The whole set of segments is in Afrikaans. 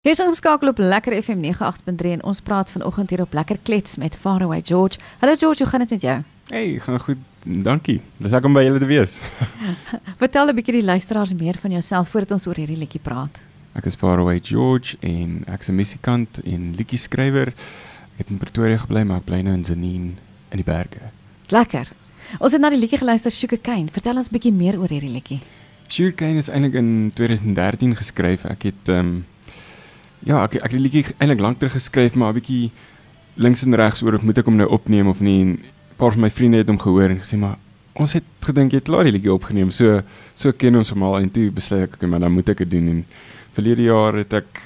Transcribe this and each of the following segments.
Hier is ons skakel op Lekker FM 98.3 en ons praat vanoggend hier op Lekker Klets met Faraway George. Hallo George, hoe gaan dit met jou? Hey, gaan goed. Dankie. Dis ek om by julle te wees. Vertel 'n bietjie die luisteraars meer van jouself voordat ons oor hierdie liedjie praat. Ek is Faraway George en ek's 'n musikant en liedjie skrywer. Ek het in Pretoria gebly, maar ek bly nou in Zenine in die berge. Lekker. Ons het na die liedjie geluister Sugarcane. Vertel ons 'n bietjie meer oor hierdie liedjie. Sugarcane is eintlik in 2013 geskryf. Ek het ehm um, Ja, ek ek het die liedjie eintlik lank terug geskryf, maar 'n bietjie links en regs oor of moet ek hom nou opneem of nie. 'n Paar van my vriende het hom gehoor en gesê maar ons het gedink jy het klaar die liedjie opgeneem. So so ken ons hom al en toe besluit ek okay, maar dan moet ek dit doen en verlede jaar het ek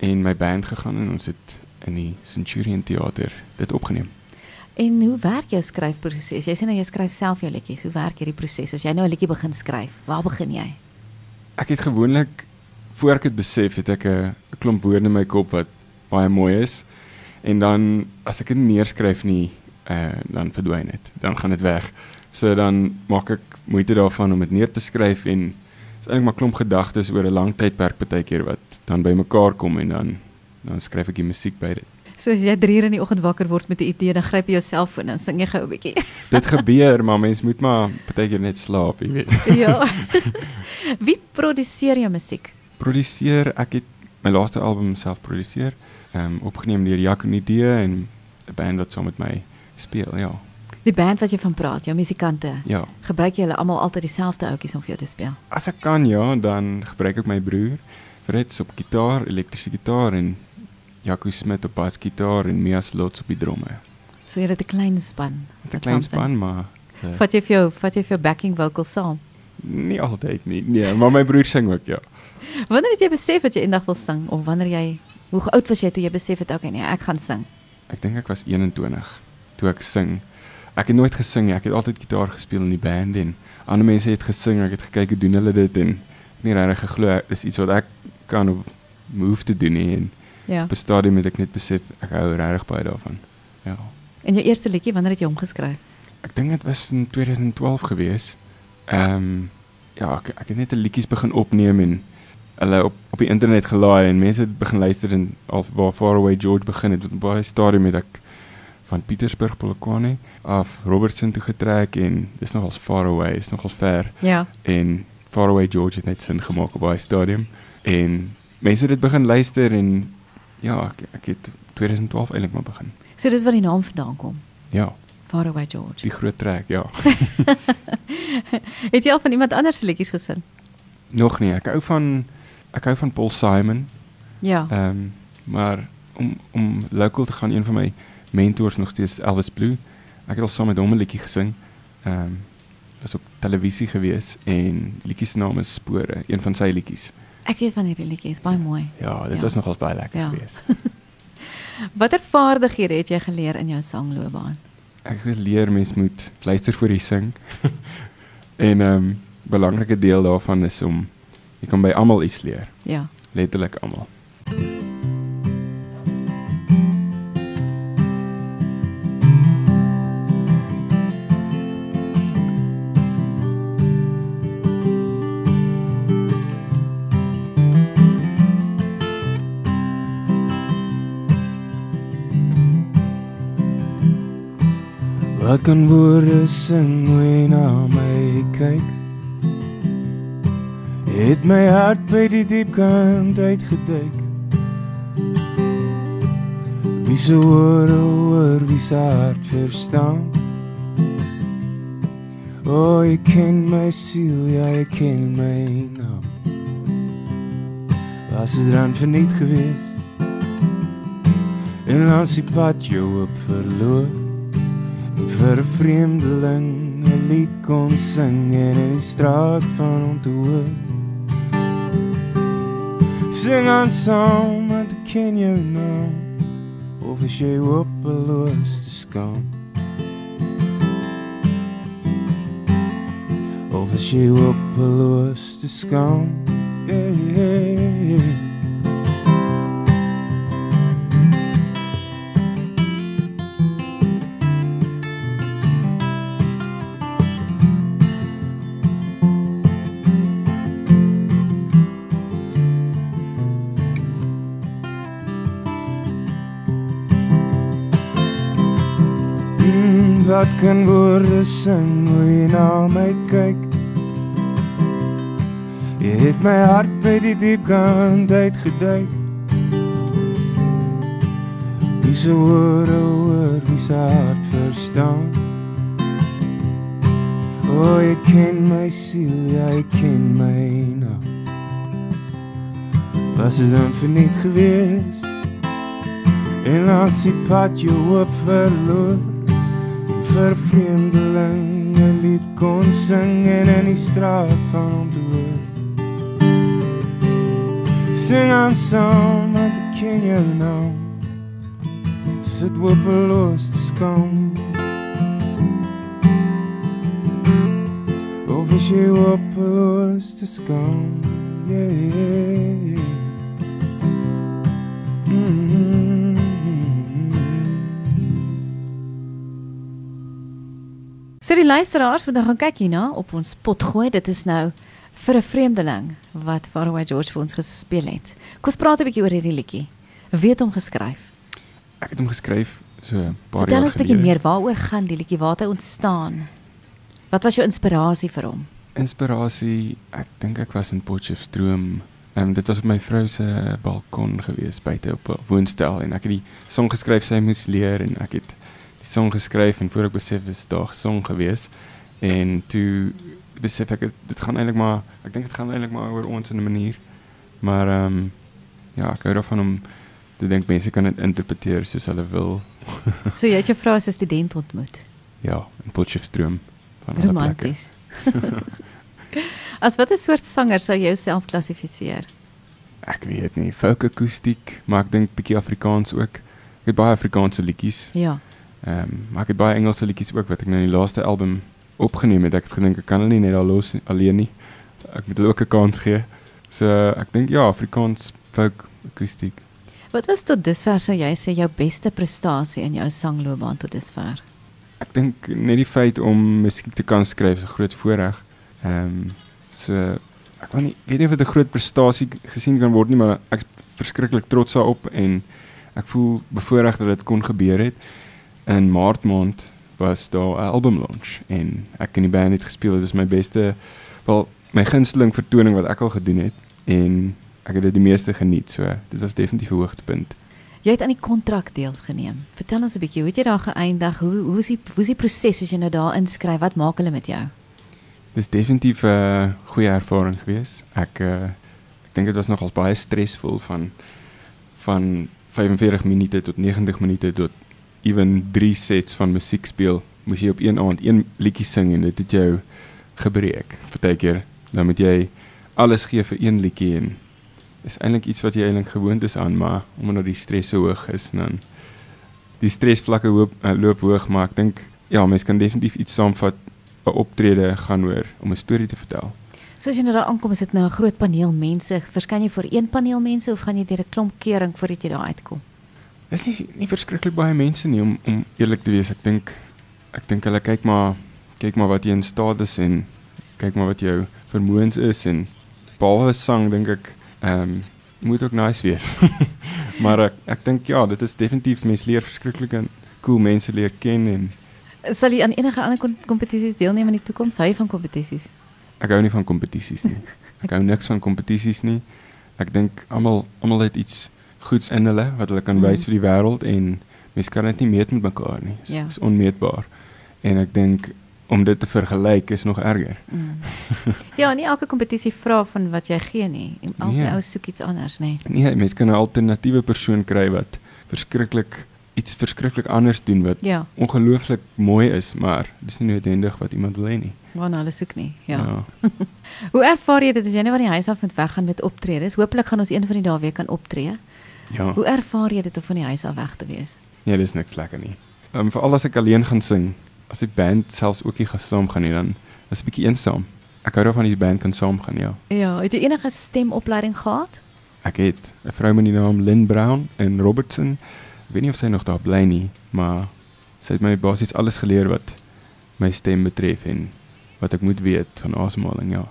en my band gegaan en ons het in die Centurion Theater dit opgeneem. En hoe werk jou skryfproses? Jy sê nou jy skryf self jou liedjies. Hoe werk hierdie proses? As jy nou 'n liedjie begin skryf, waar begin jy? Ek het gewoonlik voor ek dit besef het ek 'n klomp woorde in my kop wat baie mooi is en dan as ek dit neerskryf nie uh, dan verdwyn dit dan gaan dit weg so dan maak ek moeite daarvan om dit neer te skryf en is eintlik maar klomp gedagtes oor 'n lang tydperk baie keer wat dan bymekaar kom en dan dan skryf ek die musiek by dit So as jy 3 uur in die oggend wakker word met 'n idee, dan gryp jy jou selfoon en sing jy gou 'n bietjie. Dit gebeur, maar mens moet maar baie keer net slaap, jy weet. ja. Wie produseer jou musiek? produseer ek het my laaste album self produseer ehm um, opgeneem deur Jaconidee en 'n band wat saam met my speel ja. Die band wat jy van praat jou musikante ja. gebruik jy hulle almal altyd dieselfde ouetjies om vir jou te speel? As ek kan ja dan gebruik ek my broer Freds op gitaar elektriese gitaar en Jaco Smit op basgitaar en Mias Lots op die drome so jy het 'n klein span 'n klein span maar uh, vat jy vir jou vat jy vir jou backing vocals saam nie altyd nie nee maar my broer sing ook ja Wanneer het jy besef dat jy eendag wil sing of wanneer jy hoe oud was jy toe jy besef het okay nee, ek gaan sing? Ek dink ek was 21 toe ek sing. Ek het nooit gesing nie. Ek het altyd gitaar gespeel in die band en ander mense het gesing. Ek het gekyk hoe doen hulle dit en nie regtig geglo is iets wat ek kan of move te doen nie. En ja. Op 'n stadium het ek net besef ek hou regtig baie daarvan. Ja. En jou eerste liedjie, wanneer het jy hom geskryf? Ek dink dit was in 2012 gewees. Ehm um, ja, ek, ek het net 'n liedjies begin opneem en hulle op op die internet gelaai en mense het begin luister en al waar Faraway George begin het met baie stadium met ek van Pietersburg Polokwane af Robertson toe getrek en dis nogals Faraway is nogals ver. Ja. En Faraway George het net sin gemaak op baie stadium en mense het dit begin luister en ja, ek, ek het 2012 eintlik maar begin. So dis waar die naam vandaan kom. Ja. Faraway George. Die groot trek, ja. het jy al van iemand anders se liedjies gesing? Nog nie. Ek hou van ek hou van Paul Simon. Ja. Ehm um, maar om om local te gaan een van my mentors nog steeds Elvis Blue. Ek het al saam met hom 'n liedjie gesing. Ehm um, was op televisie gewees en liedjie se naam is Spore, een van sy liedjies. Ek weet van hierdie liedjie, is baie mooi. Ja, dit ja. was nogals baie lekker ja. geweest. Watter vaardighede het jy geleer in jou sangloopbaan? Ek geleer mens moet luister voor jy sing. en ehm um, belangrike deel daarvan is om Jy kan by almal iets leer. Ja. Letterlik almal. Wat kan woorde sing wanneer na my kyk? het my hart by die diep kant uitgeduik Wie so oor oor wie se hart verstaan? O, oh, jy ken my siel, ja, jy ken my naam. Was het dan verniet gewees En als die pad jou op verloor Vir een vreemdeling een lied kon sing En in die straat van om te Sing aan saam met ken jou nou Of is jy hopeloos te skam Of is jy hopeloos te skam yeah, yeah, yeah. Wat kan woorde sing hoe jy na my kyk. Jy het my hart by die diep kant uitgeduik. Wie se woorde hoor, wie se hart verstaan. O, oh, jy ken my siel, jy ken my nou Was het dan verniet geweest? En as die pad jou op verloor Vir vreemdeling Een lied kon sing En in die straat van om te hoor Sing aan saam Want ek ken jou nou Sit hopeloos te skam Of is jy hopeloos te Yeah, yeah, yeah. So die luisteraars moet nou gaan kyk hierna op ons pot gooi. Dit is nou vir 'n vreemdeling wat Faroe George vir ons gespeel het. Kom ons praat 'n bietjie oor hierdie liedjie. Wie het hom geskryf? Ek het hom geskryf so 'n paar Vertel jaar ons 'n bietjie gelede. meer waaroor gaan die liedjie? Waar het hy ontstaan? Wat was jou inspirasie vir hom? Inspirasie, ek dink ek was in Potchefstroom. Ehm dit was op my vrou se balkon gewees buite op 'n woonstel en ek het die song geskryf sy moes leer en ek het die song geskryf en voor ek besef is daar song gewees en toe besef ek dit gaan eintlik maar ek dink dit gaan eintlik maar oor ons in 'n manier. Maar ehm um, ja, ek hou daarvan om te dink mense kan dit interpreteer soos hulle wil. So jy het jou vrou as 'n student ontmoet. Ja, in Potchefstroom van alle. Romanties. As watter soort sanger sou jy jouself klassifiseer? Ek weet nie, folk akoestiek, maar ek dink bietjie Afrikaans ook. Ek het baie Afrikaanse liedjies. Ja. Ehm, um, maar ek het baie Engelse liedjies ook wat ek nou in die laaste album opgeneem het. Ek het gedink ek kan hulle nie net daar los nie- alleen nie. Ek moet hulle ook 'n kans gee. So ek dink ja, Afrikaans folk akoestiek. Wat was tot dusver sou jy sê jou beste prestasie in jou sangloopbaan tot dusver? Ek dink net die feit om musiek te kan skryf is 'n groot voorreg. Ehm um, so ek weet nie weet nie of dit 'n groot prestasie gesien kan word nie, maar ek is verskriklik trots daarop en ek voel bevoorreg dat dit kon gebeur het. In Maart maand was daar 'n album launch en ek in die band het gespeel. Dit is my beste wel my gunsteling vertoning wat ek al gedoen het en ek het dit die meeste geniet. So dit was definitief 'n hoogtepunt. Jy het aan die kontrak deelgeneem. Vertel ons 'n bietjie, hoe het jy daar geëindig? Hoe hoe is die hoe is die proses as jy nou daar inskryf? Wat maak hulle met jou? Dis definitief 'n uh, goeie ervaring gewees. Ek uh, ek dink dit was nogals baie stresvol van van 45 minute tot 90 minute tot ewen 3 sets van musiek speel. Moes jy op een aand een liedjie sing en dit het jou gebreek. Partykeer dan moet jy alles gee vir een liedjie en is eintlik iets wat jy eintlik gewoond is aan, maar omdat die stres so hoog is dan die stresvlakke hoop uh, loop hoog, maar ek dink ja, mens kan definitief iets saamvat 'n optrede gaan oor om 'n storie te vertel. So as jy nou daar aankom, is dit nou 'n groot paneel mense. Verskyn jy voor een paneel mense of gaan jy deur 'n klomp kering voordat jy daar uitkom? Dis nie nie verskriklik baie mense nie om om eerlik te wees. Ek dink ek dink hulle kyk maar kyk maar wat jy in staat is en kyk maar wat jou vermoëns is en behalwe sang dink ek ehm um, moet ook nice wees. maar ek ek dink ja, dit is definitief mense leer verskriklik en cool mense leer ken en Sal jy aan enige ander kom- kompetisies deelneem in die toekoms? Hou jy van kompetisies? ek hou nie van kompetisies nie. Ek hou niks van kompetisies nie. Ek dink almal almal het iets goeds in hulle wat hulle kan Mm. wys vir die wêreld en mense kan dit nie meet met mekaar nie. Dit Ja. is onmeetbaar. En ek dink om dit te vergelyk is nog erger. Mm. ja, nie elke kompetisie vra van wat jy gee nie. Elke Nee. ou soek iets anders, nê. Nee, mense kan 'n alternatiewe persoon kry wat verskriklik iets verskriklik anders doen wat Ja, ongelooflik mooi is, maar dis nie noodwendig wat iemand wil hê nie. waarna hulle soek nie. Ja. Hoe ervaar jy dit as jy nou van die huis af moet weggaan met optredes? Hooplik gaan ons een van die dae weer kan optree. Ja. Hoe ervaar jy dit om van die huis af weg te wees? Nee, dis niks lekker nie. Ehm um, veral as ek alleen gaan sing, as die band selfs ook nie saam gaan nie, dan is 'n bietjie eensaam. Ek hou daarvan die band kan saam gaan, ja. Ja, het jy enige stemopleiding gehad? Ek het 'n vrou met die naam Lynn Brown in Robertson. Ek weet nie of sy nog daar bly nie, maar sy het my basies alles geleer wat my stem betref en wat ek moet weet van asemhaling, ja.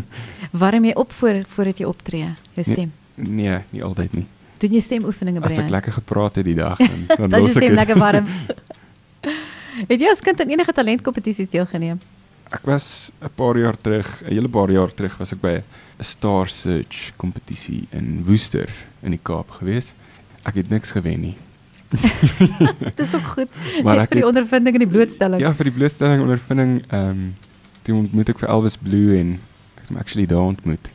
Warm jy op voor voordat jy optree? Jou Nee, stem. Nee, nie altyd nie. Doen jy stemoefeninge by As ek lekker gepraat het die dag dan dan is los ek stem dit. lekker warm. Het jy as kind aan enige talentkompetisies deelgeneem? Ek was 'n paar jaar terug, 'n hele paar jaar terug was ek by 'n Star Search kompetisie in Woester in die Kaap gewees. Ek het niks gewen nie. Dis ook goed. Maar Net ek vir die ondervinding en die blootstelling. ja, vir die blootstelling ondervinding ehm um, toe ontmoet ek vir Elvis Blue en ek het hom actually daar ontmoet.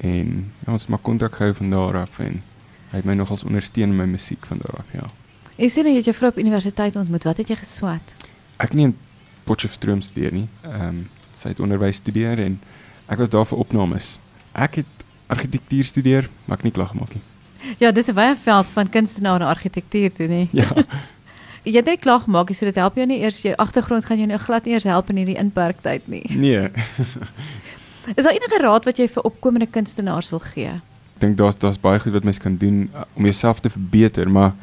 En ja, ons het maar kontak gehou van daar af en hy het my nogals ondersteun in my musiek van daar af, ja. Jy sê nou jy het jou vrou op universiteit ontmoet. Wat het jy geswat? Ek in Potchefstroom studeer nie. Ehm um, sy het onderwys studeer en ek was daar vir opnames. Ek het argitektuur studeer, maar ek nie klaar gemaak nie. Ja, dis 'n wye veld van kunstenaar en argitektuur toe, nê. Ja. Jy het net klaar gemaak, so dit help jou nie eers jou agtergrond gaan jou nou glad nie eers help in hierdie inperktyd nie. Nee. Is daar enige raad wat jy vir opkomende kunstenaars wil gee? Dink daar's daar's baie goed wat mens kan doen uh, om jouself te verbeter, maar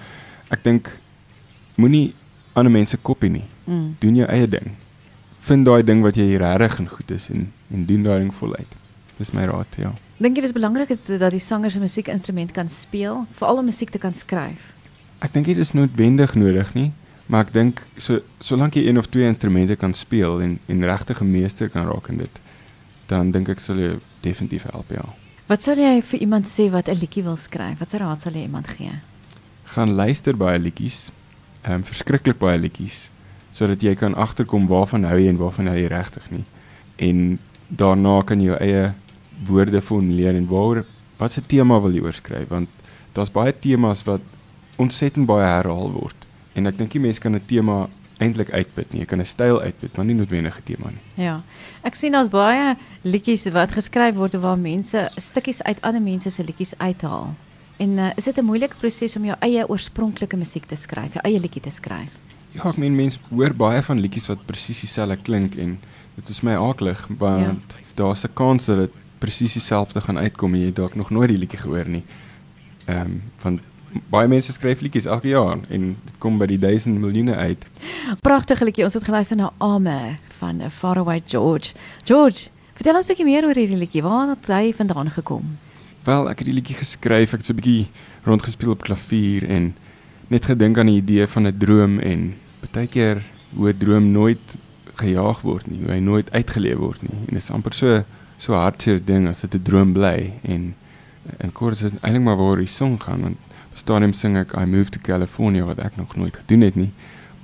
ek dink moenie ander mense kopie nie. Mm. Doen jou eie ding. Vind daai ding wat jy regtig en goed is en en doen daai ding voluit. Dis my raad, ja. Dink jy dis belangrik dat, dat die sanger se musiekinstrument kan speel, veral om musiek te kan skryf? Ek dink dit is noodwendig nodig nie, maar ek dink so solank jy een of twee instrumente kan speel en en regtig 'n meester kan raak in dit, dan dink ek sal jy definitief help, ja. Wat sal jy vir iemand sê wat 'n liedjie wil skryf? Wat 'n raad sal jy iemand gee? gaan luister baie liedjies. Ehm um, verskriklik baie liedjies sodat jy kan agterkom waarvan hou jy en waarvan hou jy regtig nie. En daarna kan jy jou eie woorde formuleer en waaroor wat se tema wil jy oorskryf want daar's baie temas wat ontsettend baie herhaal word. En ek dink die mense kan 'n tema eintlik uitput nie. Jy kan 'n styl uitput, maar nie noodwendig 'n tema nie. Ja. Ek sien daar's baie liedjies wat geskryf word waar mense stukkies uit ander mense se liedjies uithaal. En uh, is dit 'n moeilike proses om jou eie oorspronklike musiek te skryf, jou eie liedjie te skryf? Ja, ek meen mense hoor baie van liedjies wat presies dieselfde klink en dit is my aaklig want ja. daar's 'n kans dat dit presies dieselfde gaan uitkom en jy dalk nog nooit die liedjie gehoor nie. Ehm um, van baie mense skryf liedjies elke jaar en dit kom by die duisend miljoene uit. Pragtige liedjie. Ons het geluister na Ame van uh, Faraway George. George, vertel ons 'n bietjie meer oor hierdie liedjie. Waar het hy vandaan gekom? Wel, ek het die liedjie geskryf. Ek het so 'n bietjie rondgespeel op klavier en net gedink aan die idee van 'n droom en baie keer hoe 'n droom nooit gejaag word nie, hoe hy nooit uitgeleef word nie. En dit is amper so so hartseer ding as dit 'n droom bly en en kort is dit eintlik maar waar die song gaan want stadium sing ek I moved to California wat ek nog nooit gedoen het nie.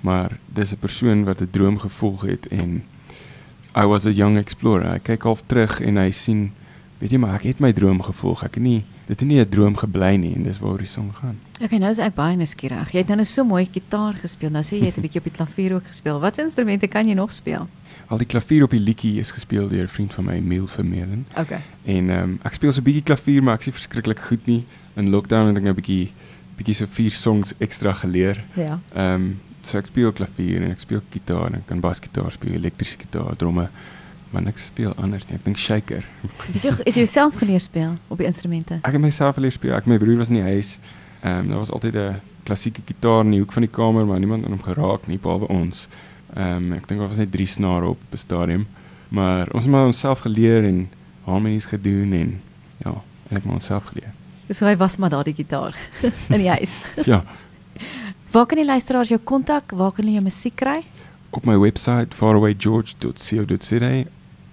Maar dis 'n persoon wat 'n droom gevolg het en I was a young explorer. Hy kyk half terug en hy sien weet jy maar ek het my droom gevolg. Ek het nie dit het nie 'n droom gebly nie en dis waar die song gaan. Okay, nou is ek baie nuuskierig. Jy het nou so mooi gitaar gespeel. Nou sê jy het 'n bietjie op die klavier ook gespeel. Wat instrumente kan jy nog speel? Al die klavier op die liedjie is gespeel deur 'n vriend van my, Emil Vermeulen. Okay. En ehm um, ek speel so 'n bietjie klavier, maar ek is verskriklik goed nie. In lockdown het ek nou 'n bietjie bietjie so vier songs ekstra geleer. Ja. Ehm um, so ek speel klavier en ek speel gitaar en ek kan basgitaar speel, elektriese gitaar, dromme, maar niks speel anders nie. Ek dink shaker. Het jy het jy self geleer speel op die instrumente? Ek het myself geleer speel. Ek my broer was in die huis. Ehm um, daar was altyd 'n klassieke gitaar in die hoek van die kamer, maar niemand het hom geraak nie behalwe ons. Ehm um, ek dink daar was net drie snare op op die stadium. Maar ons het maar onsself geleer en harmonies gedoen en ja, en ek het onsself geleer. So hy was maar daar die gitaar in die huis. Ja, Waar kan die luisteraars jou kontak? Waar kan hulle jou musiek kry? op my webwerf farawaygeorge.co.za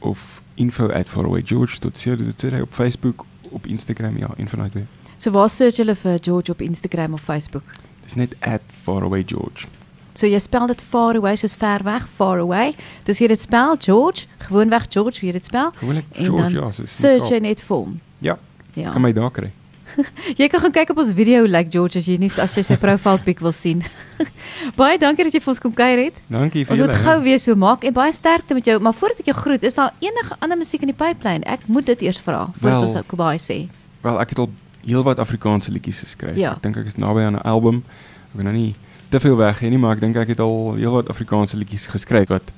of info@farawaygeorge.co.za op Facebook, op Instagram, ja, een van daai twee. So waar search hulle vir George op Instagram of Facebook? Dis net @farawaygeorge. So jy spel dit far away soos ver weg, far away. Dus jy dit spel George, gewoonweg George, hoe jy dit spel. Gewoonlik En George, dan ja, so search jy net vir hom. Ja, Ja. kan my daar kry. Jy kan gaan kyk op ons video lyk George as jy nie as jy sy profile pic wil sien. baie dankie dat jy vir ons kom kuier het. Dankie vir Ons moet julle. gou weer so maak en baie sterkte met jou. Maar voordat ek jou groet, is daar enige ander musiek in die pipeline? Ek moet dit eers vra voordat Wel, ons ook baie sê. Wel, ek het al heelwat Afrikaanse liedjies geskryf. Ja. Ek dink ek is naby aan 'n album. Ek wil nou nie te veel weggee nie, maar ek dink ek het al heelwat Afrikaanse liedjies geskryf wat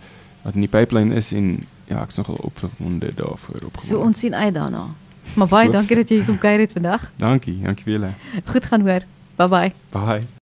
wat in die pipeline is en ja, ek's nogal opgewonde daarvoor opgewonde. So ons sien uit daarna. Maar baie dankie dat jy kom kuier het vandag. Dankie, dankie vir julle. Goed gaan hoor. Bye bye. Bye.